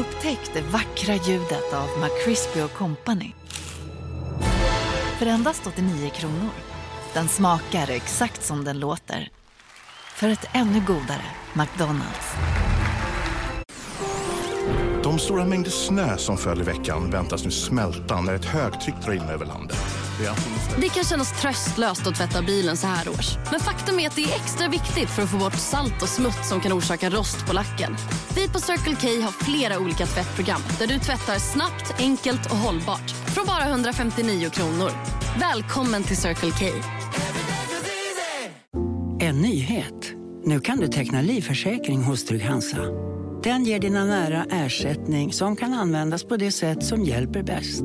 Upptäck det vackra ljudet av McCrispy Company. För endast 89 kronor. Den smakar exakt som den låter. För ett ännu godare McDonalds. De stora mängder snö som föll i veckan väntas nu smälta när ett högtryck drar in över landet. Det kan kännas tröstlöst att tvätta bilen så här års. Men faktum är att det är extra viktigt för att få bort salt och smuts som kan orsaka rost på lacken. Vi på Circle K har flera olika tvättprogram där du tvättar snabbt, enkelt och hållbart. Från bara 159 kronor. Välkommen till Circle K. En nyhet. Nu kan du teckna livförsäkring hos Trygg-Hansa. Den ger dina nära ersättning som kan användas på det sätt som hjälper bäst.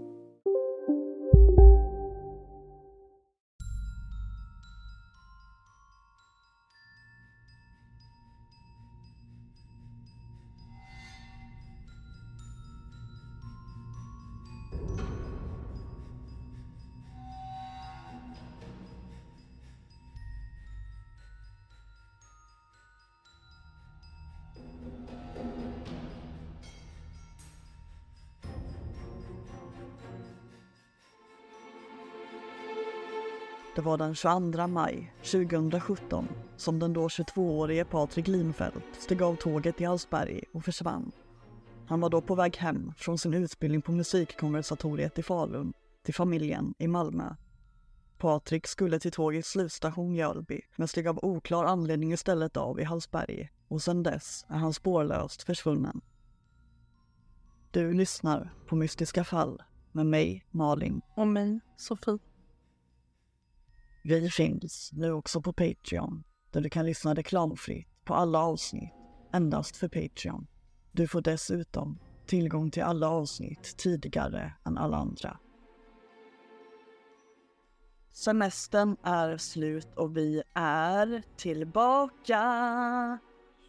Det var den 22 maj 2017 som den då 22-årige Patrik Linfeldt steg av tåget i Hallsberg och försvann. Han var då på väg hem från sin utbildning på Musikkonversatoriet i Falun till familjen i Malmö. Patrik skulle till tågets slutstation Mjölby men steg av oklar anledning istället av i Hallsberg och sedan dess är han spårlöst försvunnen. Du lyssnar på Mystiska fall med mig, Malin. Och mig, Sofie. Vi finns nu också på Patreon, där du kan lyssna reklamfritt på alla avsnitt, endast för Patreon. Du får dessutom tillgång till alla avsnitt tidigare än alla andra. Semestern är slut och vi är tillbaka!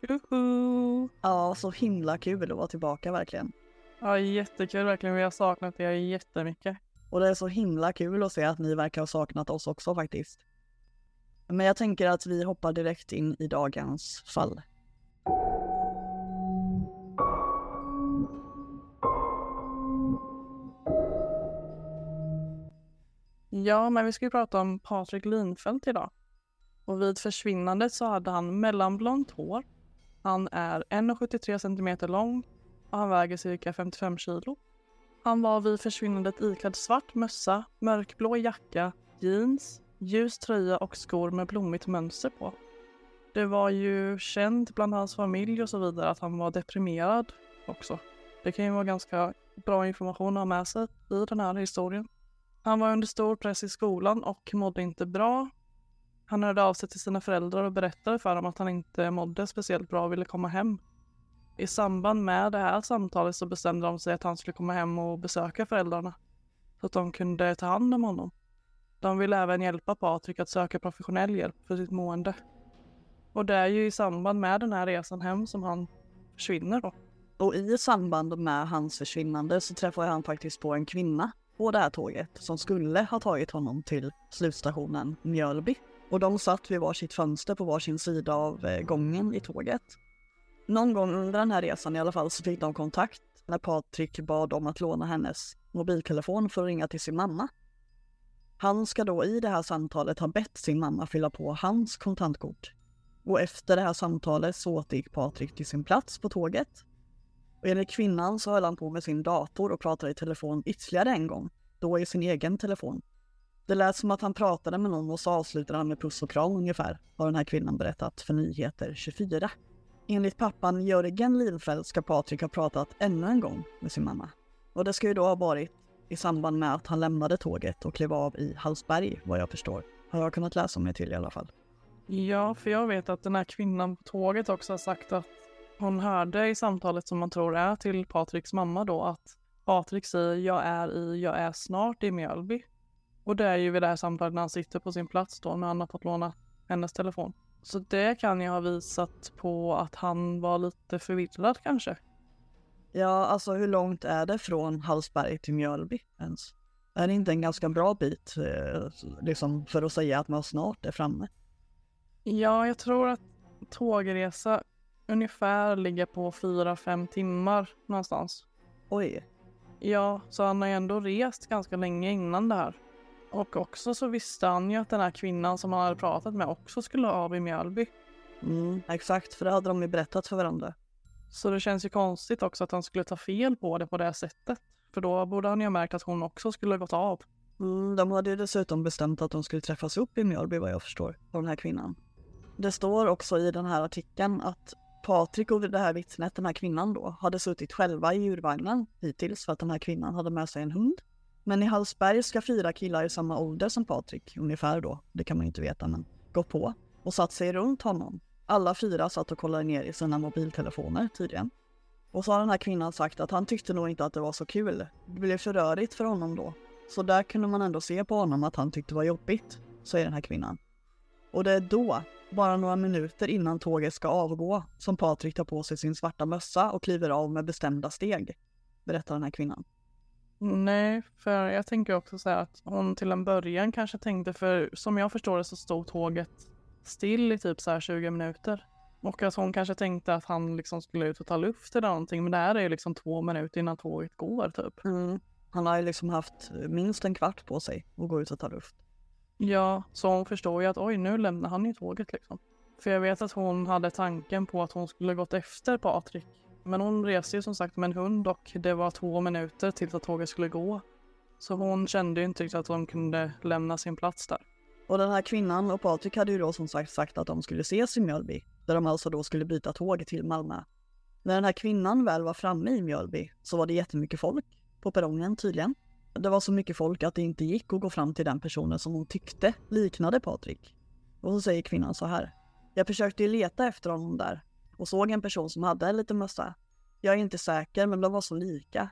Tjoho! Ja, så himla kul att vara tillbaka verkligen. Ja, jättekul verkligen. Vi har saknat er jättemycket. Och det är så himla kul att se att ni verkar ha saknat oss också faktiskt. Men jag tänker att vi hoppar direkt in i dagens fall. Ja, men vi ska ju prata om Patrik Linfeldt idag. Och vid försvinnandet så hade han mellanblont hår. Han är 1,73 cm lång och han väger cirka 55 kilo. Han var vid försvinnandet iklädd svart mössa, mörkblå jacka, jeans, ljus tröja och skor med blommigt mönster på. Det var ju känt bland hans familj och så vidare att han var deprimerad också. Det kan ju vara ganska bra information att ha med sig i den här historien. Han var under stor press i skolan och mådde inte bra. Han hörde av sig till sina föräldrar och berättade för dem att han inte mådde speciellt bra och ville komma hem. I samband med det här samtalet så bestämde de sig att han skulle komma hem och besöka föräldrarna. Så att de kunde ta hand om honom. De ville även hjälpa Patrik att söka professionell hjälp för sitt mående. Och det är ju i samband med den här resan hem som han försvinner då. Och i samband med hans försvinnande så träffar han faktiskt på en kvinna på det här tåget som skulle ha tagit honom till slutstationen Mjölby. Och de satt vid varsitt fönster på varsin sida av eh, gången i tåget. Någon gång under den här resan i alla fall så fick de kontakt när Patrik bad om att låna hennes mobiltelefon för att ringa till sin mamma. Han ska då i det här samtalet ha bett sin mamma fylla på hans kontantkort. Och efter det här samtalet så återgick Patrik till sin plats på tåget. Och enligt kvinnan så höll han på med sin dator och pratade i telefon ytterligare en gång, då i sin egen telefon. Det lät som att han pratade med någon och så avslutade han med puss och kram ungefär, har den här kvinnan berättat för Nyheter 24. Enligt pappan Jörgen Linfeldt ska Patrik ha pratat ännu en gång med sin mamma. Och det ska ju då ha varit i samband med att han lämnade tåget och klev av i Hallsberg, vad jag förstår. Har jag kunnat läsa mig till i alla fall. Ja, för jag vet att den här kvinnan på tåget också har sagt att hon hörde i samtalet som man tror är till Patriks mamma då att Patrik säger jag är i, jag är snart i Mjölby. Och det är ju vid det här samtalet när han sitter på sin plats då när han har fått låna hennes telefon. Så det kan ju ha visat på att han var lite förvirrad kanske. Ja, alltså hur långt är det från Hallsberg till Mjölby ens? Är det inte en ganska bra bit eh, liksom för att säga att man snart är framme? Ja, jag tror att tågresa ungefär ligger på 4-5 timmar någonstans. Oj. Ja, så han har ju ändå rest ganska länge innan det här. Och också så visste han ju att den här kvinnan som han hade pratat med också skulle av i Mjölby. Mm, exakt, för det hade de ju berättat för varandra. Så det känns ju konstigt också att han skulle ta fel på det på det sättet. För då borde han ju ha märkt att hon också skulle gått av. Mm, de hade ju dessutom bestämt att de skulle träffas upp i Mjölby vad jag förstår, av den här kvinnan. Det står också i den här artikeln att Patrik och det här vittnet, den här kvinnan då, hade suttit själva i djurvagnen hittills för att den här kvinnan hade med sig en hund. Men i Hallsberg ska fyra killar i samma ålder som Patrik, ungefär då, det kan man ju inte veta, men gå på och satt sig runt honom. Alla fyra satt och kollade ner i sina mobiltelefoner tydligen. Och så har den här kvinnan sagt att han tyckte nog inte att det var så kul. Det blev för rörigt för honom då. Så där kunde man ändå se på honom att han tyckte det var jobbigt, säger den här kvinnan. Och det är då, bara några minuter innan tåget ska avgå, som Patrik tar på sig sin svarta mössa och kliver av med bestämda steg, berättar den här kvinnan. Nej, för jag tänker också så här att hon till en början kanske tänkte, för som jag förstår det så stod tåget still i typ så här 20 minuter. Och att hon kanske tänkte att han liksom skulle ut och ta luft eller någonting, men det här är ju liksom två minuter innan tåget går typ. Mm. Han har ju liksom haft minst en kvart på sig att gå ut och ta luft. Ja, så hon förstår ju att oj, nu lämnar han ju tåget liksom. För jag vet att hon hade tanken på att hon skulle gått efter Patrik. Men hon reste ju som sagt med en hund och det var två minuter tills att tåget skulle gå. Så hon kände ju inte riktigt att hon kunde lämna sin plats där. Och den här kvinnan och Patrik hade ju då som sagt sagt att de skulle ses i Mjölby, där de alltså då skulle byta tåg till Malmö. När den här kvinnan väl var framme i Mjölby så var det jättemycket folk på perrongen tydligen. Det var så mycket folk att det inte gick att gå fram till den personen som hon tyckte liknade Patrik. Och så säger kvinnan så här. Jag försökte ju leta efter honom där och såg en person som hade en liten mössa. Jag är inte säker, men de var så lika.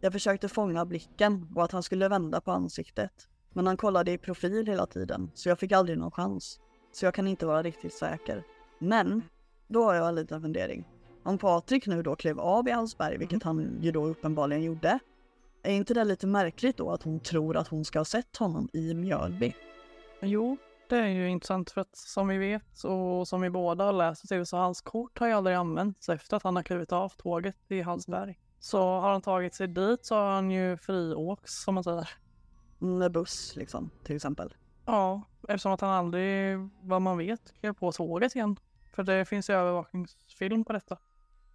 Jag försökte fånga blicken och att han skulle vända på ansiktet. Men han kollade i profil hela tiden, så jag fick aldrig någon chans. Så jag kan inte vara riktigt säker. Men, då har jag en liten fundering. Om Patrik nu då klev av i Hallsberg, vilket han ju då uppenbarligen gjorde, är inte det lite märkligt då att hon tror att hon ska ha sett honom i Mjölby? Jo, det är ju intressant för att som vi vet och som vi båda har läst till så hans kort har ju aldrig använts efter att han har klivit av tåget i Hallsberg. Så har han tagit sig dit så har han ju friåks som man säger. Med buss liksom, till exempel. Ja, eftersom att han aldrig, vad man vet, klev på tåget igen. För det finns ju övervakningsfilm på detta.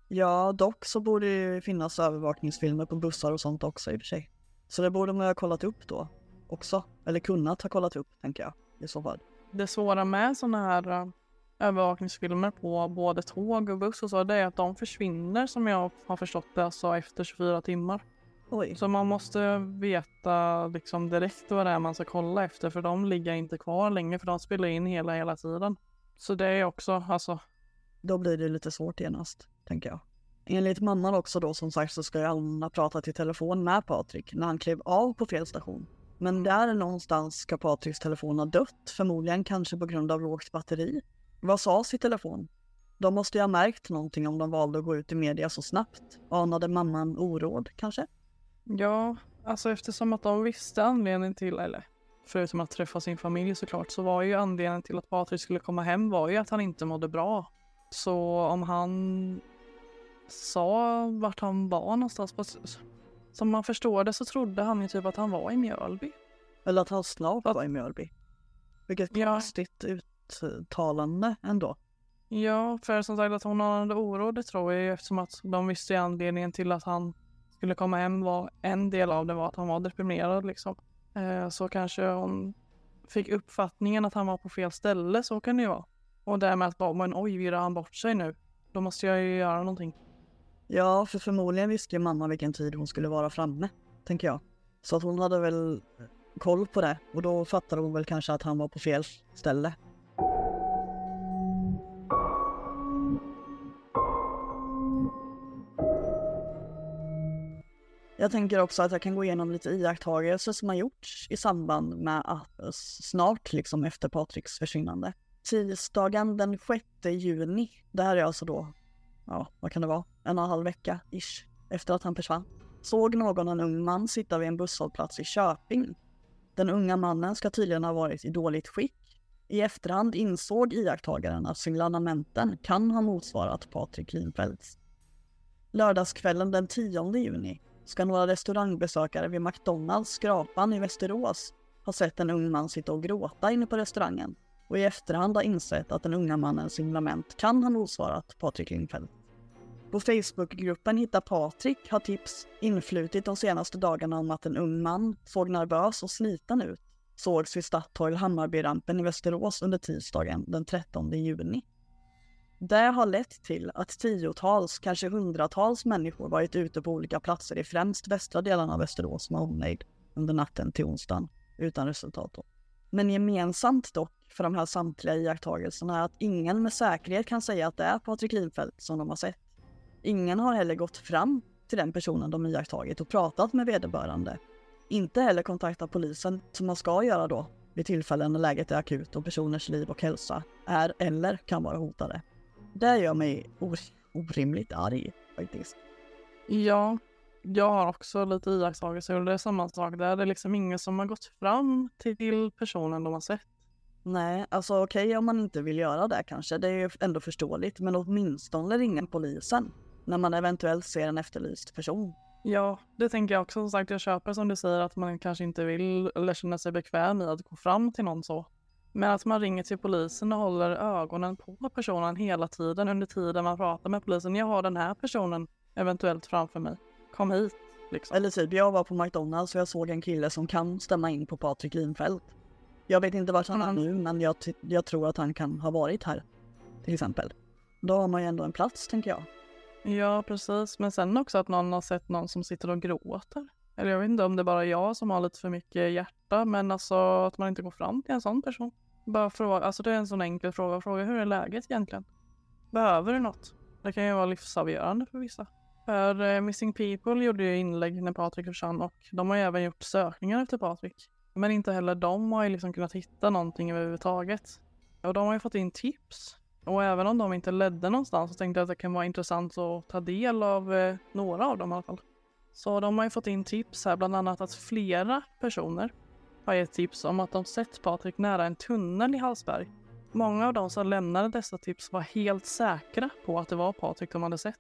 Ja, dock så borde det ju finnas övervakningsfilmer på bussar och sånt också i och för sig. Så det borde man ha kollat upp då också. Eller kunnat ha kollat upp, tänker jag i så fall. Det svåra med sådana här uh, övervakningsfilmer på både tåg och buss och så, det är att de försvinner som jag har förstått det, alltså efter 24 timmar. Oj. Så man måste veta liksom direkt vad det är man ska kolla efter för de ligger inte kvar länge för de spelar in hela, hela tiden. Så det är också, alltså. Då blir det lite svårt genast, tänker jag. Enligt mamman också då som sagt så ska ju Anna prata till telefon med Patrik när han klev av på fel station. Men där någonstans ska Patriks telefon ha dött, förmodligen kanske på grund av lågt batteri. Vad sades i telefon? De måste ju ha märkt någonting om de valde att gå ut i media så snabbt. Anade mamman oråd kanske? Ja, alltså eftersom att de visste anledningen till, eller förutom att träffa sin familj såklart, så var ju anledningen till att Patrik skulle komma hem var ju att han inte mådde bra. Så om han sa vart han var någonstans, som man förstår det så trodde han ju typ att han var i Mjölby. Eller att han snart var i Mjölby. Vilket Ja. konstigt uttalande ändå. Ja, för som sagt att hon anade oro, det tror jag ju eftersom att de visste ju anledningen till att han skulle komma hem var en del av det var att han var deprimerad liksom. Eh, så kanske hon fick uppfattningen att han var på fel ställe, så kan det ju vara. Och därmed att bara, men oj, virrar han bort sig nu? Då måste jag ju göra någonting. Ja, för förmodligen visste ju mamma vilken tid hon skulle vara framme, tänker jag. Så att hon hade väl koll på det och då fattade hon väl kanske att han var på fel ställe. Jag tänker också att jag kan gå igenom lite iakttagelser som har gjorts i samband med att snart liksom efter Patriks försvinnande. Tisdagen den 6 juni, det här är alltså då, ja vad kan det vara, en och en halv vecka ish efter att han försvann. såg någon en ung man sitta vid en busshållplats i Köping. Den unga mannen ska tydligen ha varit i dåligt skick. I efterhand insåg iakttagaren att signalementen kan ha motsvarat Patrik Lindfeldts. Lördagskvällen den 10 juni ska några restaurangbesökare vid McDonalds Skrapan i Västerås ha sett en ung man sitta och gråta inne på restaurangen och i efterhand ha insett att den unga mannens signalement kan ha motsvarat Patrik Lindfeldt. På Facebookgruppen Hitta Patrik har tips influtit de senaste dagarna om att en ung man såg nervös och sliten ut sågs vid Statoil Hammarbyrampen i Västerås under tisdagen den 13 juni. Det har lett till att tiotals, kanske hundratals människor varit ute på olika platser i främst västra delarna av Västerås med omnejd under natten till onsdagen, utan resultat då. Men gemensamt dock för de här samtliga iakttagelserna är att ingen med säkerhet kan säga att det är Patrik Lindfeldt som de har sett. Ingen har heller gått fram till den personen de iakttagit och pratat med vederbörande. Inte heller kontaktat polisen, som man ska göra då, vid tillfällen när läget är akut och personers liv och hälsa är eller kan vara hotade. Det gör mig orimligt arg faktiskt. Ja, jag har också lite iakttagelser och det är samma sak där. Det är liksom ingen som har gått fram till personen de har sett. Nej, alltså okej okay, om man inte vill göra det kanske, det är ju ändå förståeligt, men åtminstone ringa polisen när man eventuellt ser en efterlyst person. Ja, det tänker jag också. Som sagt, jag köper som du säger att man kanske inte vill eller känner sig bekväm i att gå fram till någon så. Men att man ringer till polisen och håller ögonen på personen hela tiden under tiden man pratar med polisen. Jag har den här personen eventuellt framför mig. Kom hit. Liksom. Eller typ, jag var på McDonalds och jag såg en kille som kan stämma in på Patrik Linfeldt. Jag vet inte vart han är nu, men jag, jag tror att han kan ha varit här. Till exempel. Då har man ju ändå en plats, tänker jag. Ja, precis. Men sen också att någon har sett någon som sitter och gråter. Eller jag vet inte om det är bara jag som har lite för mycket hjärta, men alltså att man inte går fram till en sån person. Bara fråga, alltså det är en sån enkel fråga. Fråga hur är läget egentligen? Behöver du något? Det kan ju vara livsavgörande för vissa. För eh, Missing People gjorde ju inlägg när Patrik försvann och de har ju även gjort sökningar efter Patrik. Men inte heller de har ju liksom kunnat hitta någonting överhuvudtaget. Och de har ju fått in tips. Och även om de inte ledde någonstans så tänkte jag att det kan vara intressant att ta del av eh, några av dem i alla fall. Så de har ju fått in tips här, bland annat att flera personer har gett tips om att de sett Patrik nära en tunnel i Hallsberg. Många av de som lämnade dessa tips var helt säkra på att det var Patrik de hade sett.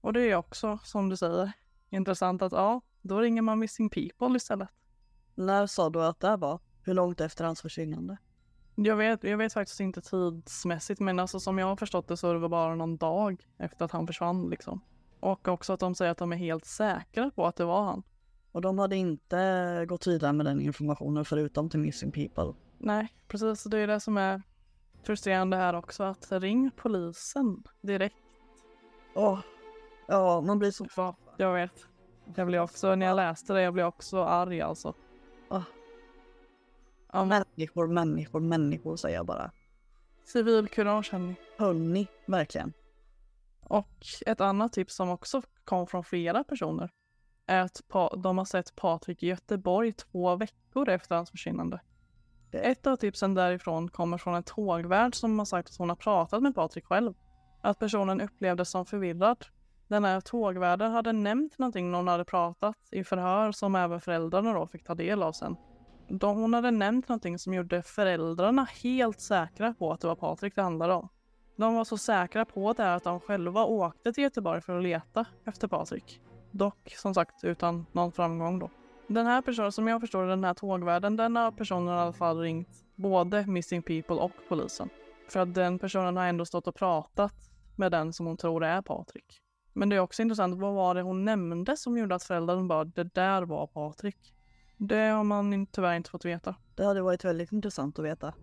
Och det är också, som du säger, intressant att ja, då ringer man Missing People istället. När sa du att det var? Hur långt efter hans försvinnande? Jag vet, jag vet faktiskt inte tidsmässigt, men alltså som jag har förstått det så är det bara någon dag efter att han försvann liksom. Och också att de säger att de är helt säkra på att det var han. Och de hade inte gått vidare med den informationen förutom till Missing People. Nej, precis. Det är det som är frustrerande här också, att ring polisen direkt. Åh, oh, ja, man blir så... Ja, jag vet. Jag blir också, när jag läste det, jag blir också arg alltså. Ja, människor, människor, människor säger jag bara. Civilkurage hörni. Hörni, verkligen. Och ett annat tips som också kom från flera personer är att de har sett Patrik i Göteborg två veckor efter hans försvinnande. Ett av tipsen därifrån kommer från en tågvärd som har sagt att hon har pratat med Patrik själv. Att personen upplevdes som förvirrad. Den här tågvärden hade nämnt någonting när hon hade pratat i förhör som även föräldrarna då fick ta del av sen. De, hon hade nämnt någonting som gjorde föräldrarna helt säkra på att det var Patrik det handlade om. De var så säkra på det att de själva åkte till Göteborg för att leta efter Patrik. Dock som sagt utan någon framgång då. Den här personen, som jag förstår den här tågvärden, den här personen har i alla fall ringt både Missing People och polisen. För att den personen har ändå stått och pratat med den som hon tror är Patrik. Men det är också intressant, vad var det hon nämnde som gjorde att föräldrarna bara, det där var Patrik? Det har man tyvärr inte fått veta. Det hade varit väldigt intressant att veta.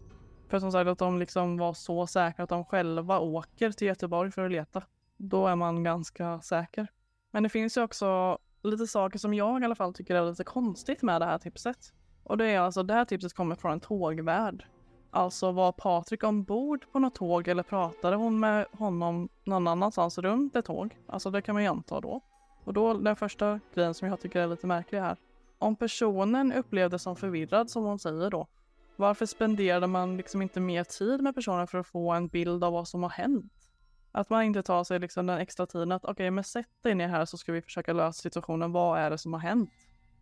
För som sagt att de liksom var så säkra att de själva åker till Göteborg för att leta. Då är man ganska säker. Men det finns ju också lite saker som jag i alla fall tycker är lite konstigt med det här tipset. Och det är alltså, det här tipset kommer från en tågvärd. Alltså var Patrik ombord på något tåg eller pratade hon med honom någon annanstans runt ett tåg? Alltså det kan man ju anta då. Och då den första grejen som jag tycker är lite märklig här. Om personen upplevdes som förvirrad som hon säger då. Varför spenderade man liksom inte mer tid med personen för att få en bild av vad som har hänt? Att man inte tar sig liksom den extra tiden att okej, okay, men sätt dig ner här så ska vi försöka lösa situationen. Vad är det som har hänt?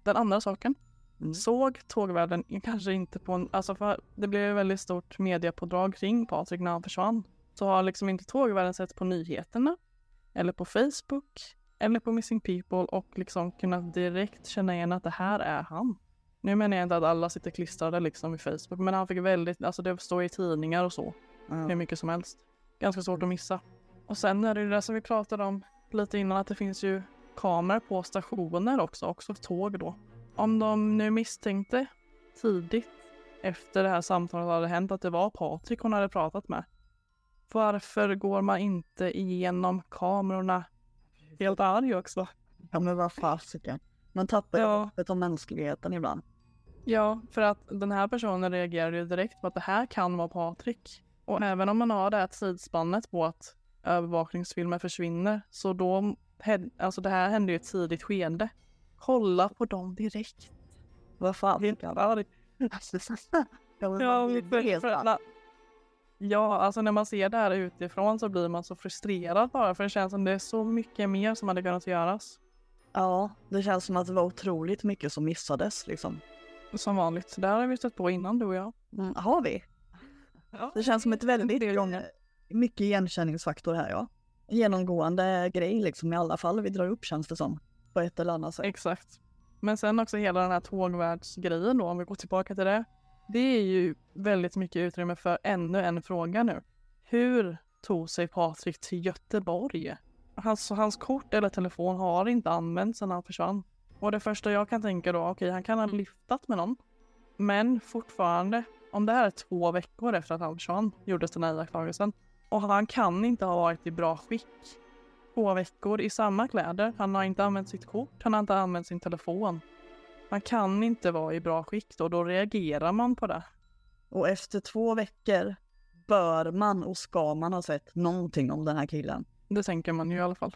Den andra saken. Mm. Såg tågvärden kanske inte på en, alltså för det blev väldigt stort mediapådrag kring Patrik när han försvann. Så har liksom inte tågvärden sett på nyheterna eller på Facebook eller på Missing People och liksom kunnat direkt känna igen att det här är han. Nu menar jag inte att alla sitter klistrade liksom i Facebook, men han fick väldigt, alltså det står i tidningar och så. Mm. Hur mycket som helst. Ganska svårt att missa. Och sen är det ju det som vi pratade om lite innan, att det finns ju kameror på stationer också, också tåg då. Om de nu misstänkte tidigt efter det här samtalet hade hänt att det var Patrik hon hade pratat med. Varför går man inte igenom kamerorna helt arg också? Ja men vad fasiken. Man tappar ja. hoppet om mänskligheten ibland. Ja, för att den här personen reagerade ju direkt på att det här kan vara Patrik. Och även om man har det här tidsspannet på att övervakningsfilmer försvinner, så då, alltså det här hände ju i ett tidigt skede. Kolla på dem direkt. Vad fan? Helt arg. ja, för, för, ja, alltså när man ser det här utifrån så blir man så frustrerad bara för det känns som det är så mycket mer som hade kunnat göras. Ja, det känns som att det var otroligt mycket som missades liksom. Som vanligt. Det har vi stött på innan du och jag. Mm, har vi? Ja. Det känns som ett väldigt gånger. mycket igenkänningsfaktor här ja. Genomgående grej liksom i alla fall vi drar upp känns det som. På ett eller annat sätt. Exakt. Men sen också hela den här tågvärldsgrejen då om vi går tillbaka till det. Det är ju väldigt mycket utrymme för ännu en fråga nu. Hur tog sig Patrik till Göteborg? Hans, hans kort eller telefon har inte använts sedan han försvann. Och det första jag kan tänka då, okej okay, han kan ha lyftat med någon. Men fortfarande, om det här är två veckor efter att han försvann, gjordes den här iakttagelsen. Och han kan inte ha varit i bra skick. Två veckor i samma kläder. Han har inte använt sitt kort, han har inte använt sin telefon. Han kan inte vara i bra skick då, då reagerar man på det. Och efter två veckor bör man och ska man ha sett någonting om den här killen. Det tänker man ju i alla fall.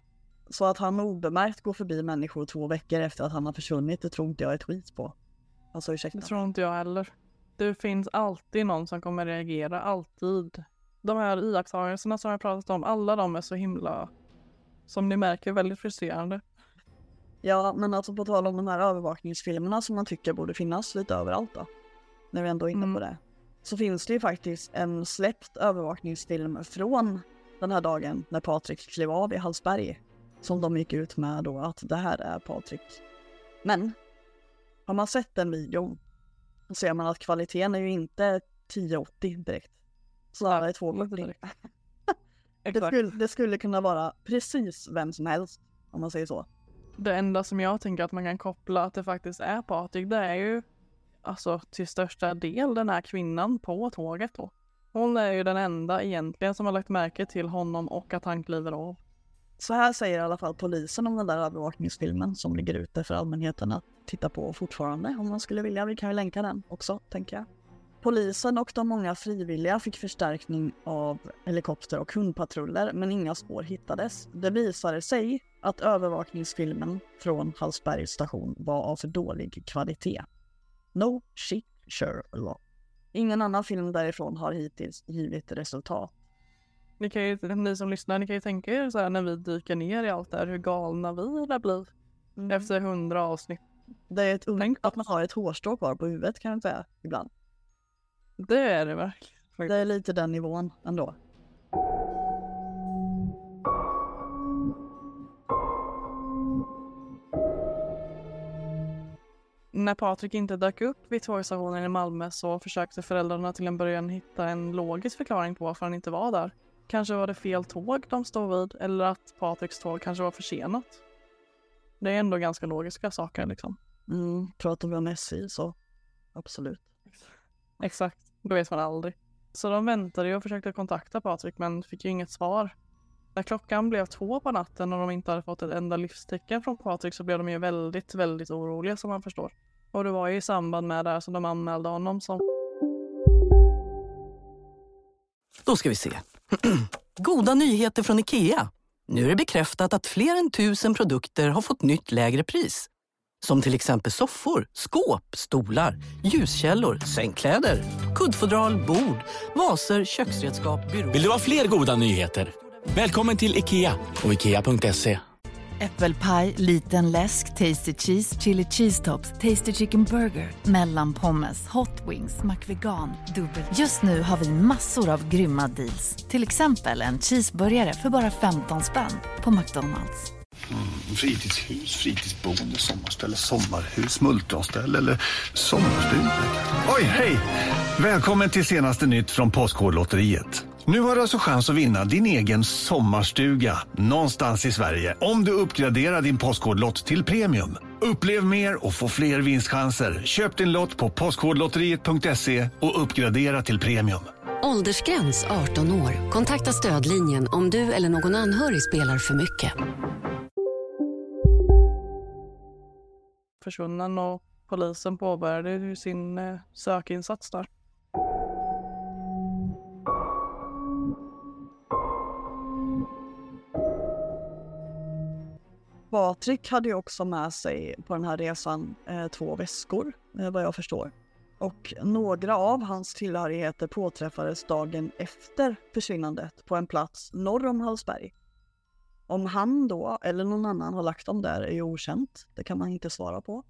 Så att han obemärkt går förbi människor två veckor efter att han har försvunnit, det tror inte jag ett skit på. Alltså ursäkta. Det tror inte jag heller. Det finns alltid någon som kommer reagera, alltid. De här iakttagelserna som jag pratat om, alla de är så himla, som ni märker, väldigt frustrerande. Ja, men alltså på tal om de här övervakningsfilmerna som man tycker borde finnas lite överallt då. När vi ändå är inne på mm. det. Så finns det ju faktiskt en släppt övervakningsfilm från den här dagen när Patrik klev av i Hallsberg. Som de gick ut med då att det här är Patrik. Men har man sett den videon så ser man att kvaliteten är ju inte 1080 direkt. Snarare 240. det, skulle, det skulle kunna vara precis vem som helst om man säger så. Det enda som jag tänker att man kan koppla att det faktiskt är Patrik, det är ju alltså till största del den här kvinnan på tåget då. Hon är ju den enda egentligen som har lagt märke till honom och att han kliver av. Så här säger i alla fall polisen om den där övervakningsfilmen som ligger ute för allmänheten att titta på fortfarande om man skulle vilja. Vi kan ju länka den också, tänker jag. Polisen och de många frivilliga fick förstärkning av helikopter och hundpatruller men inga spår hittades. Det visade sig att övervakningsfilmen från Hallsbergs station var av för dålig kvalitet. No shit Sherlock. Ingen annan film därifrån har hittills givit resultat. Ni, kan ju, ni som lyssnar, ni kan ju tänka er så här när vi dyker ner i allt det här, hur galna vi lär bli mm. efter hundra avsnitt. Det är ett Tänk att man har ett hårstrå kvar på huvudet kan jag säga ibland. Det är det verkligen. Det är lite den nivån ändå. När Patrik inte dök upp vid tågstationen i Malmö så försökte föräldrarna till en början hitta en logisk förklaring på varför han inte var där. Kanske var det fel tåg de stod vid eller att Patriks tåg kanske var försenat. Det är ändå ganska logiska saker liksom. Mm, pratar vi om SJ så absolut. Exakt, då vet man aldrig. Så de väntade och försökte kontakta Patrik men fick ju inget svar. När klockan blev två på natten och de inte hade fått ett enda livstecken från Patrik så blev de ju väldigt, väldigt oroliga som man förstår. Och det var ju i samband med det här som de anmälde honom som... Då ska vi se. Goda nyheter från IKEA. Nu är det bekräftat att fler än tusen produkter har fått nytt lägre pris. Som till exempel soffor, skåp, stolar, ljuskällor, sängkläder, kuddfodral, bord, vaser, köksredskap, byråer. Vill du ha fler goda nyheter? Välkommen till IKEA och IKEA.se. Äppelpaj, liten läsk, tasty cheese, chili cheese tops, tasty chicken burger, mellanpommes, hot wings, McVegan, dubbel. Just nu har vi massor av grymma deals. Till exempel en cheeseburgare för bara 15 spänn på McDonalds. Fritidshus, fritidsboende, sommarställe, sommarhus, multronställe eller sommarstuga. Oj, hej! Välkommen till senaste nytt från Postkodlotteriet. Nu har du alltså chans att vinna din egen sommarstuga någonstans i Sverige om du uppgraderar din Postkodlott till premium. Upplev mer och få fler vinstchanser. Köp din lott på postkodlotteriet.se och uppgradera till premium. Åldersgräns 18 år. Kontakta stödlinjen om du eller någon anhörig spelar för mycket. Försvunnen och polisen påbörjade sin eh, sökinsats där. Patrik hade ju också med sig på den här resan eh, två väskor, eh, vad jag förstår. Och några av hans tillhörigheter påträffades dagen efter försvinnandet på en plats norr om Hallsberg. Om han då, eller någon annan, har lagt dem där är ju okänt. Det kan man inte svara på.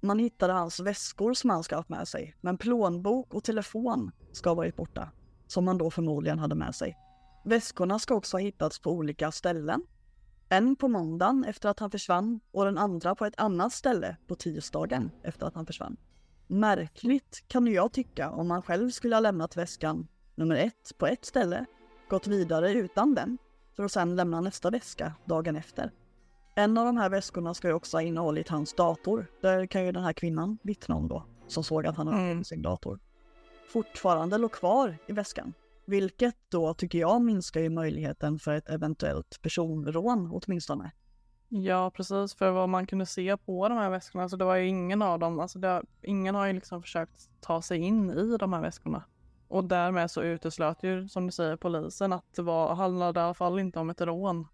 Man hittade hans väskor som han ska ha haft med sig, men plånbok och telefon ska ha varit borta, som han då förmodligen hade med sig. Väskorna ska också ha hittats på olika ställen. En på måndagen efter att han försvann och den andra på ett annat ställe på tisdagen efter att han försvann. Märkligt kan jag tycka om man själv skulle ha lämnat väskan nummer ett på ett ställe, gått vidare utan den, för att sedan lämna nästa väska dagen efter. En av de här väskorna ska ju också ha innehållit hans dator. Det kan ju den här kvinnan vittna om då, som såg att han hade mm. sin dator. Fortfarande låg kvar i väskan. Vilket då tycker jag minskar ju möjligheten för ett eventuellt personrån åtminstone. Ja, precis. För vad man kunde se på de här väskorna, alltså det var ju ingen av dem, alltså det, ingen har ju liksom försökt ta sig in i de här väskorna. Och därmed så uteslöt ju, som du säger, polisen att det var, handlade i alla fall inte om ett rån.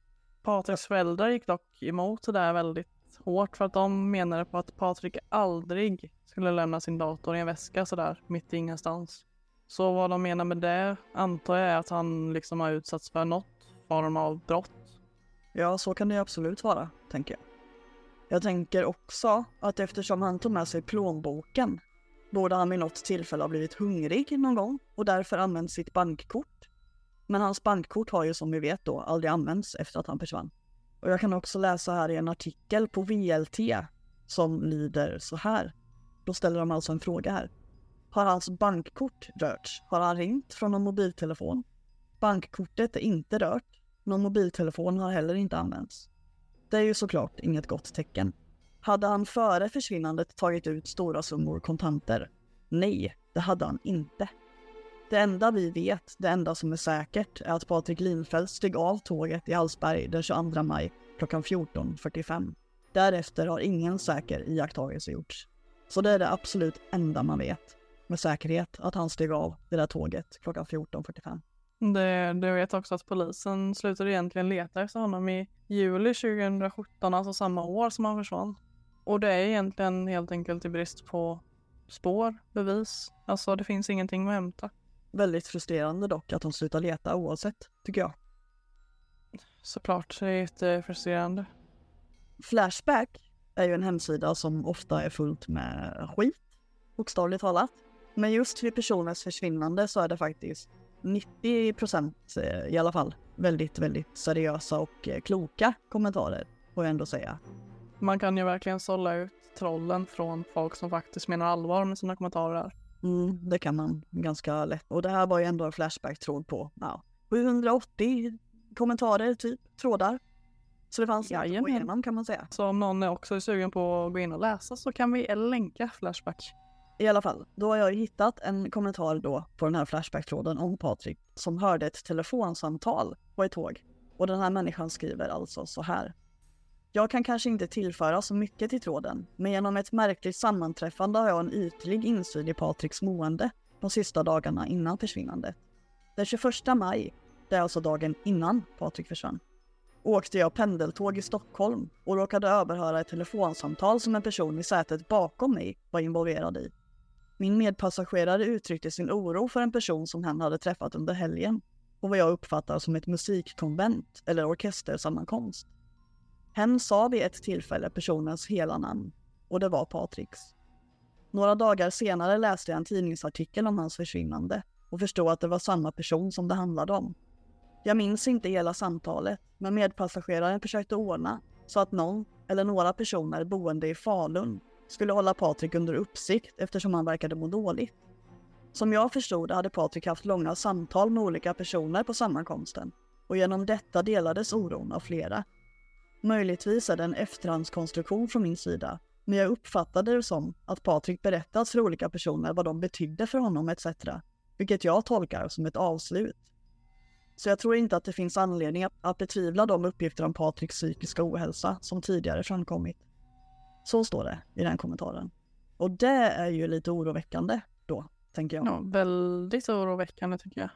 Patriks föräldrar gick dock emot det där väldigt hårt för att de menade på att Patrik aldrig skulle lämna sin dator i en väska sådär mitt i ingenstans. Så vad de menar med det antar jag är att han liksom har utsatts för något form av brott. Ja, så kan det absolut vara, tänker jag. Jag tänker också att eftersom han tog med sig plånboken borde han vid något tillfälle ha blivit hungrig någon gång och därför använt sitt bankkort. Men hans bankkort har ju som vi vet då aldrig använts efter att han försvann. Och jag kan också läsa här i en artikel på VLT som lyder så här. Då ställer de alltså en fråga här. Har hans bankkort rörts? Har han ringt från någon mobiltelefon? Bankkortet är inte rört. Någon mobiltelefon har heller inte använts. Det är ju såklart inget gott tecken. Hade han före försvinnandet tagit ut stora summor kontanter? Nej, det hade han inte. Det enda vi vet, det enda som är säkert, är att Patrik Linfeldt steg av tåget i Hallsberg den 22 maj klockan 14.45. Därefter har ingen säker iakttagelse gjorts. Så det är det absolut enda man vet med säkerhet att han steg av det där tåget klockan 14.45. Det, du vet också att polisen slutade egentligen leta efter honom i juli 2017, alltså samma år som han försvann. Och det är egentligen helt enkelt i brist på spår, bevis. Alltså det finns ingenting att hämta. Väldigt frustrerande dock att de slutar leta oavsett, tycker jag. Såklart, det är jättefrustrerande. Flashback är ju en hemsida som ofta är fullt med skit, bokstavligt talat. Men just vid personers försvinnande så är det faktiskt 90 procent eh, i alla fall väldigt, väldigt seriösa och eh, kloka kommentarer, får jag ändå säga. Man kan ju verkligen sålla ut trollen från folk som faktiskt menar allvar med sina kommentarer. Mm, det kan man ganska lätt. Och det här var ju ändå en Flashback-tråd på ja, 780 kommentarer, typ, trådar. Så det fanns att gå igenom kan man säga. Så om någon också är sugen på att gå in och läsa så kan vi länka Flashback. I alla fall, då har jag hittat en kommentar då på den här Flashback-tråden om Patrik som hörde ett telefonsamtal på ett tåg. Och den här människan skriver alltså så här. Jag kan kanske inte tillföra så mycket till tråden, men genom ett märkligt sammanträffande har jag en ytlig insyn i Patriks mående de sista dagarna innan försvinnandet. Den 21 maj, det är alltså dagen innan Patrik försvann, åkte jag pendeltåg i Stockholm och råkade överhöra ett telefonsamtal som en person i sätet bakom mig var involverad i. Min medpassagerare uttryckte sin oro för en person som hen hade träffat under helgen. och vad jag uppfattar som ett musikkonvent eller orkestersammankomst. Hen sa vid ett tillfälle personens hela namn och det var Patriks. Några dagar senare läste jag en tidningsartikel om hans försvinnande och förstod att det var samma person som det handlade om. Jag minns inte hela samtalet, men medpassageraren försökte ordna så att någon eller några personer boende i Falun skulle hålla Patrik under uppsikt eftersom han verkade må dåligt. Som jag förstod hade Patrik haft långa samtal med olika personer på sammankomsten och genom detta delades oron av flera. Möjligtvis är det en efterhandskonstruktion från min sida, men jag uppfattade det som att Patrik berättat för olika personer vad de betydde för honom etc. Vilket jag tolkar som ett avslut. Så jag tror inte att det finns anledning att betvivla de uppgifter om Patriks psykiska ohälsa som tidigare framkommit. Så står det i den kommentaren. Och det är ju lite oroväckande då, tänker jag. Ja, väldigt oroväckande tycker jag.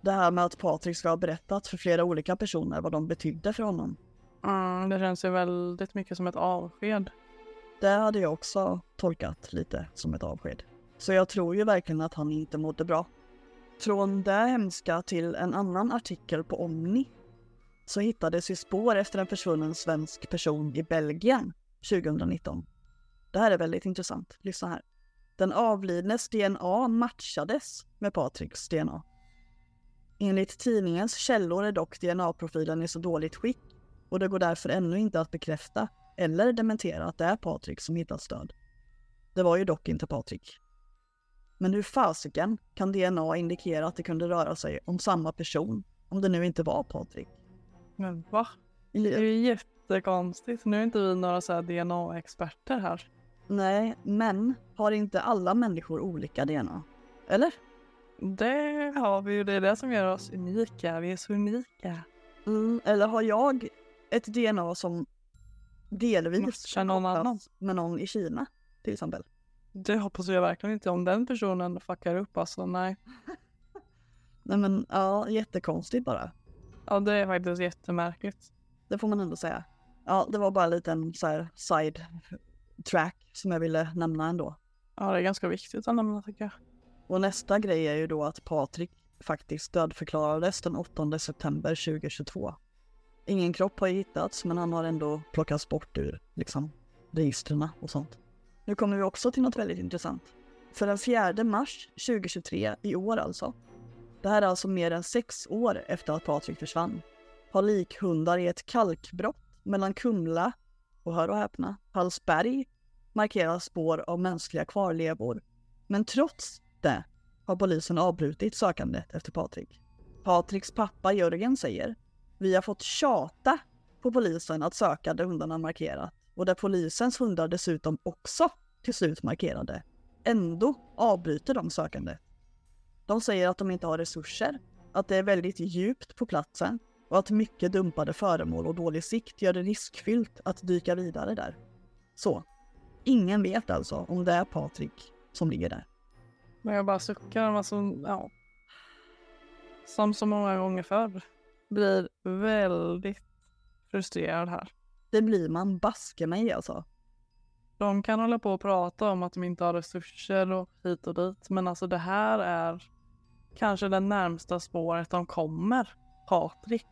Det här med att Patrik ska ha berättat för flera olika personer vad de betydde för honom. Mm, det känns ju väldigt mycket som ett avsked. Det hade jag också tolkat lite som ett avsked. Så jag tror ju verkligen att han inte mådde bra. Från det hemska till en annan artikel på Omni så hittades ju spår efter en försvunnen svensk person i Belgien 2019. Det här är väldigt intressant. Lyssna här. Den avlidnes DNA matchades med Patriks DNA. Enligt tidningens källor är dock DNA-profilen i så dåligt skick och det går därför ännu inte att bekräfta eller dementera att det är Patrik som hittats död. Det var ju dock inte Patrik. Men hur fasiken kan DNA indikera att det kunde röra sig om samma person om det nu inte var Patrik? Men va? Det är ju jättekonstigt. Nu är inte vi några så DNA-experter här. Nej, men har inte alla människor olika DNA? Eller? Det har vi ju. Det är det som gör oss unika. Vi är så unika. Mm, eller har jag ett DNA som delvis Känner någon annan? med någon i Kina till exempel? Det hoppas jag verkligen inte. Om den personen fuckar upp alltså, nej. Nej men ja, jättekonstigt bara. Ja, det är faktiskt jättemärkligt. Det får man ändå säga. Ja, det var bara en liten så här side track som jag ville nämna ändå. Ja, det är ganska viktigt att nämna tycker jag. Och nästa grej är ju då att Patrik faktiskt dödförklarades den 8 september 2022. Ingen kropp har hittats, men han har ändå plockats bort ur liksom registren och sånt. Nu kommer vi också till något väldigt intressant. För den 4 mars 2023, i år alltså, det här är alltså mer än sex år efter att Patrik försvann, har likhundar i ett kalkbrott mellan Kumla och, hör och häpna, Hallsberg markerar spår av mänskliga kvarlevor. Men trots det har polisen avbrutit sökandet efter Patrik. Patriks pappa Jörgen säger vi har fått tjata på polisen att söka där hundarna markerat och där polisens hundar dessutom också till slut markerade. Ändå avbryter de sökandet. De säger att de inte har resurser, att det är väldigt djupt på platsen och att mycket dumpade föremål och dålig sikt gör det riskfyllt att dyka vidare där. Så, ingen vet alltså om det är Patrik som ligger där. Men jag bara suckar, alltså, ja. Som så många gånger förr. Blir väldigt frustrerad här. Det blir man baske mig alltså. De kan hålla på och prata om att de inte har resurser och hit och dit. Men alltså det här är kanske det närmsta spåret de kommer. Patrik.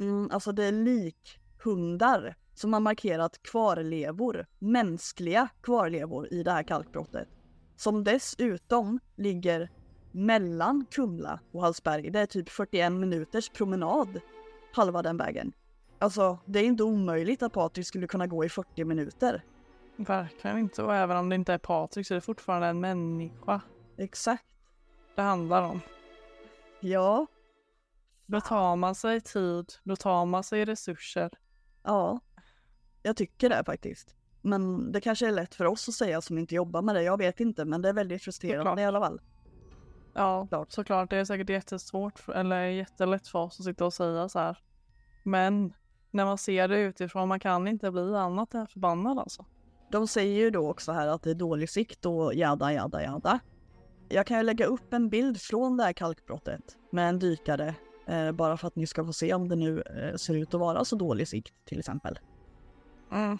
Mm, alltså det är likhundar som har markerat kvarlevor, mänskliga kvarlevor i det här kalkbrottet. Som dessutom ligger mellan Kumla och Hallsberg. Det är typ 41 minuters promenad halva den vägen. Alltså, det är inte omöjligt att Patrik skulle kunna gå i 40 minuter. Verkligen inte. Och även om det inte är Patrik så är det fortfarande en människa. Exakt. Det handlar om. Ja. Då tar man sig tid, då tar man sig resurser. Ja, jag tycker det faktiskt. Men det kanske är lätt för oss att säga som inte jobbar med det, jag vet inte, men det är väldigt frustrerande Såklart. i alla fall. Ja, Klart. såklart. Det är säkert jättesvårt, eller jättelätt för oss att sitta och säga så här. Men när man ser det utifrån, man kan inte bli annat än förbannad alltså. De säger ju då också här att det är dålig sikt och jada, jada, jada. Jag kan ju lägga upp en bild från det här kalkbrottet med en dykare, bara för att ni ska få se om det nu eh, ser ut att vara så dålig sikt till exempel. Mm.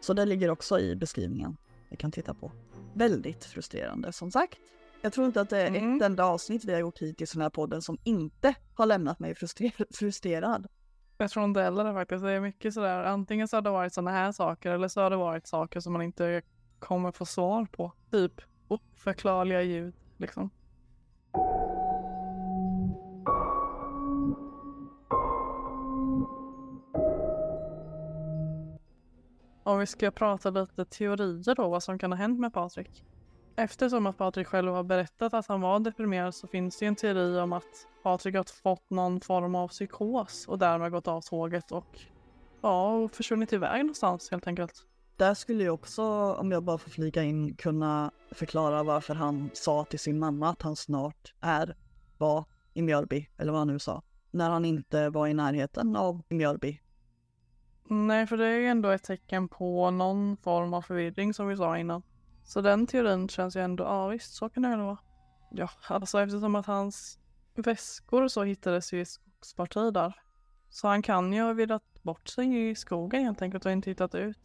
Så det ligger också i beskrivningen. Ni kan titta på. Väldigt frustrerande som sagt. Jag tror inte att det är Mm. ett enda avsnitt vi har gjort hittills i den här podden som inte har lämnat mig fruster- frustrerad. Jag tror inte heller det faktiskt. Det är mycket sådär, antingen så har det varit sådana här saker eller så har det varit saker som man inte kommer få svar på. Typ oförklarliga ljud liksom. Om vi ska prata lite teorier då, vad som kan ha hänt med Patrik. Eftersom att Patrik själv har berättat att han var deprimerad så finns det en teori om att Patrik har fått någon form av psykos och därmed gått av tåget och ja, och försvunnit iväg någonstans helt enkelt. Där skulle jag också, om jag bara får flika in, kunna förklara varför han sa till sin mamma att han snart är, var i Mjölby, eller vad han nu sa, när han inte var i närheten av Mjölby. Nej, för det är ju ändå ett tecken på någon form av förvirring som vi sa innan. Så den teorin känns ju ändå, ja visst, så kan det väl vara. Ja, alltså eftersom att hans väskor så hittades ju i ett skogsparti där. Så han kan ju ha virrat bort sig i skogen helt enkelt och inte hittat ut.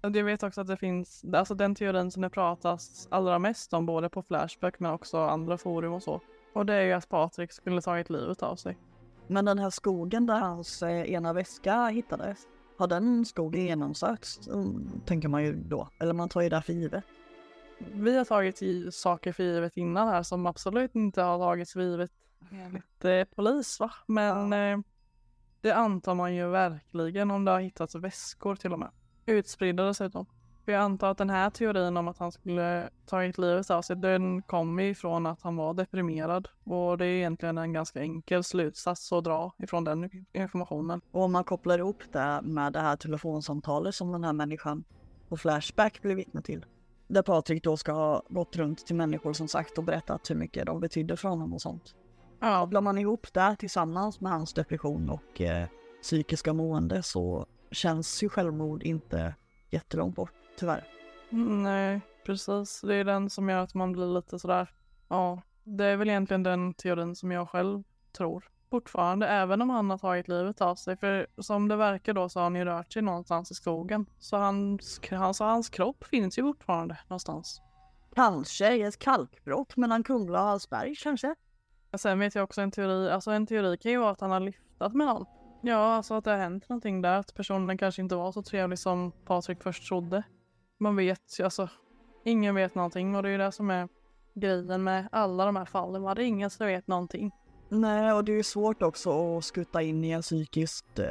Jag vet också att det finns, alltså den teorin som det pratas allra mest om både på Flashback men också andra forum och så. Och det är ju att Patrik skulle tagit livet av sig. Men den här skogen där hans eh, ena väska hittades, har den skogen genomsökts? Mm, tänker man ju då. Eller man tar ju det för givet. Vi har tagit i saker för givet innan här som absolut inte har tagits för givet enligt eh, polis va. Men eh, det antar man ju verkligen om det har hittats väskor till och med. Utspridda dessutom. För jag antar att den här teorin om att han skulle tagit livet av sig den kommer ifrån att han var deprimerad. Och det är egentligen en ganska enkel slutsats att dra ifrån den informationen. Och om man kopplar ihop det med det här telefonsamtalet som den här människan på Flashback blev vittne till. Där Patrik då ska ha gått runt till människor som sagt och berättat hur mycket de betydde för honom och sånt. Ja, Kopplar man ihop det tillsammans med hans depression och eh, psykiska mående så känns ju självmord inte jättelångt bort, tyvärr. Mm, Nej, precis. Det är den som gör att man blir lite sådär. Ja, det är väl egentligen den teorin som jag själv tror. Fortfarande, även om han har tagit livet av sig. För som det verkar då så har han ju rört sig någonstans i skogen. Så hans, hans, hans kropp finns ju fortfarande någonstans. Kanske i ett kalkbrott mellan Kumla och Hallsberg kanske? Sen vet jag också en teori, alltså en teori kan ju vara att han har lyftat med någon. Ja, alltså att det har hänt någonting där, att personen kanske inte var så trevlig som Patrik först trodde. Man vet ju, alltså, ingen vet någonting och det är ju det som är grejen med alla de här fallen. Det är ingen som vet någonting. Nej, och det är ju svårt också att skutta in i en psykiskt eh,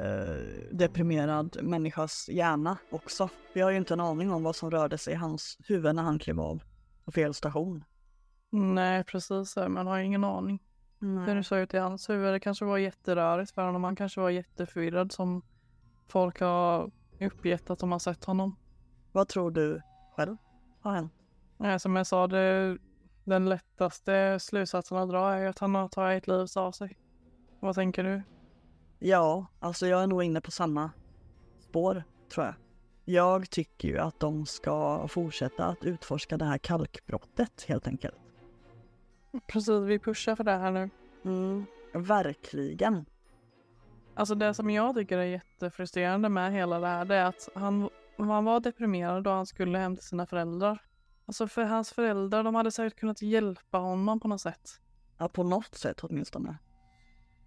deprimerad människas hjärna också. Vi har ju inte en aning om vad som rörde sig i hans huvud när han klev av på fel station. Nej, precis. Man har ingen aning hur det såg ut i hans huvud. Det kanske var jätterörigt för honom. Han kanske var jätteförvirrad som folk har uppgett att de har sett honom. Vad tror du själv har hänt? Nej, som jag sa, det, den lättaste slutsatsen att dra är att han har tagit livet av sig. Vad tänker du? Ja, alltså jag är nog inne på samma spår, tror jag. Jag tycker ju att de ska fortsätta att utforska det här kalkbrottet helt enkelt. Precis, vi pushar för det här nu. Mm, verkligen. Alltså det som jag tycker är jättefrustrerande med hela det här det är att han, han var deprimerad då han skulle hem till sina föräldrar. Alltså för hans föräldrar, de hade säkert kunnat hjälpa honom på något sätt. Ja, på något sätt åtminstone.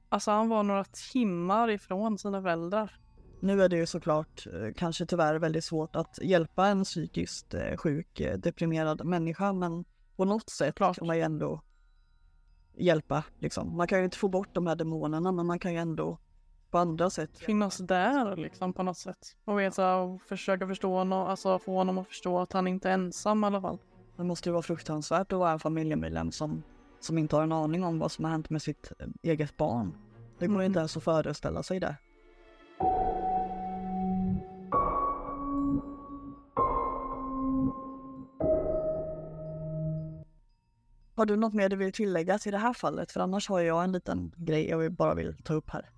Alltså han var några timmar ifrån sina föräldrar. Nu är det ju såklart eh, kanske tyvärr väldigt svårt att hjälpa en psykiskt eh, sjuk, eh, deprimerad människa, men på något sätt Klart. kan man ju ändå hjälpa. Liksom. Man kan ju inte få bort de här demonerna, men man kan ju ändå på andra sätt. Finnas där liksom på något sätt. Och veta och försöka förstå honom, alltså få honom att förstå att han inte är ensam i alla fall. Det måste ju vara fruktansvärt att vara en familjemedlem som, som inte har en aning om vad som har hänt med sitt eh, eget barn. Det går Mm. inte ens att föreställa sig det. Har du något mer du vill tillägga till det här fallet? För annars har jag en liten grej jag bara vill ta upp här.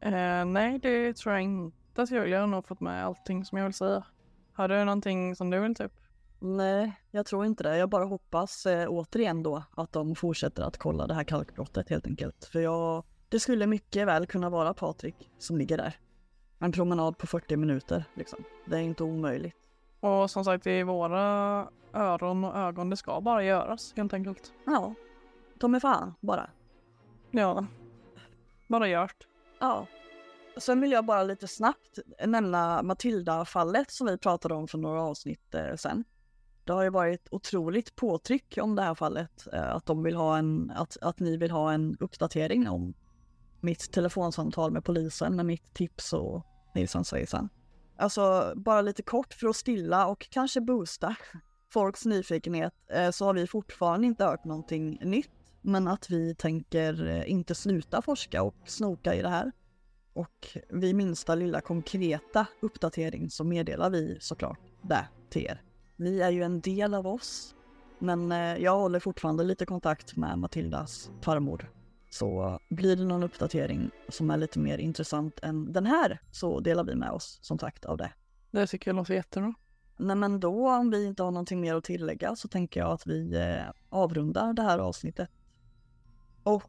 Eh, nej, det tror jag inte att jag vill. Jag har nog fått med allting som jag vill säga. Har du någonting som du vill ta upp? Nej, jag tror inte det. Jag bara hoppas eh, återigen då att de fortsätter att kolla det här kalkbrottet helt enkelt. För jag, det skulle mycket väl kunna vara Patrik som ligger där. En promenad på 40 minuter liksom. Det är inte omöjligt. Och som sagt, i våra öron och ögon, det ska bara göras helt enkelt. Ja, ta mig fan bara. Ja, bara gjort. Ja. Sen vill jag bara lite snabbt nämna Matilda-fallet som vi pratade om för några avsnitt eh, sen. Det har ju varit otroligt påtryck om det här fallet. Eh, att, de vill ha en, att, att ni vill ha en uppdatering om mitt telefonsamtal med polisen med mitt tips och hejsan svejsan. Alltså bara lite kort för att stilla och kanske boosta folks nyfikenhet eh, så har vi fortfarande inte hört någonting nytt. Men att vi tänker eh, inte sluta forska och snoka i det här. Och vid minsta lilla konkreta uppdatering så meddelar vi såklart det till er. Ni är ju en del av oss, men eh, jag håller fortfarande lite kontakt med Matildas farmor. Så blir det någon uppdatering som är lite mer intressant än den här så delar vi med oss som sagt av det. Det tycker jag låter jättebra. Nej men då om vi inte har någonting mer att tillägga så tänker jag att vi eh, avrundar det här avsnittet. Och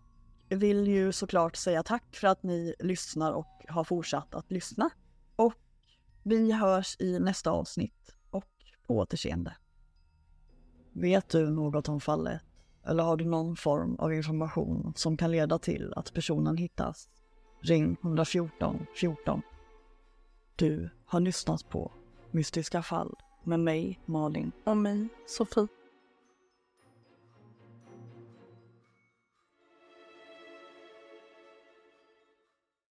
vill ju såklart säga tack för att ni lyssnar och har fortsatt att lyssna. Och vi hörs i nästa avsnitt och på återseende. Vet du något om fallet? Eller har du någon form av information som kan leda till att personen hittas? Ring 114 14. Du har lyssnat på Mystiska fall med mig, Malin. Och mig, Sofie.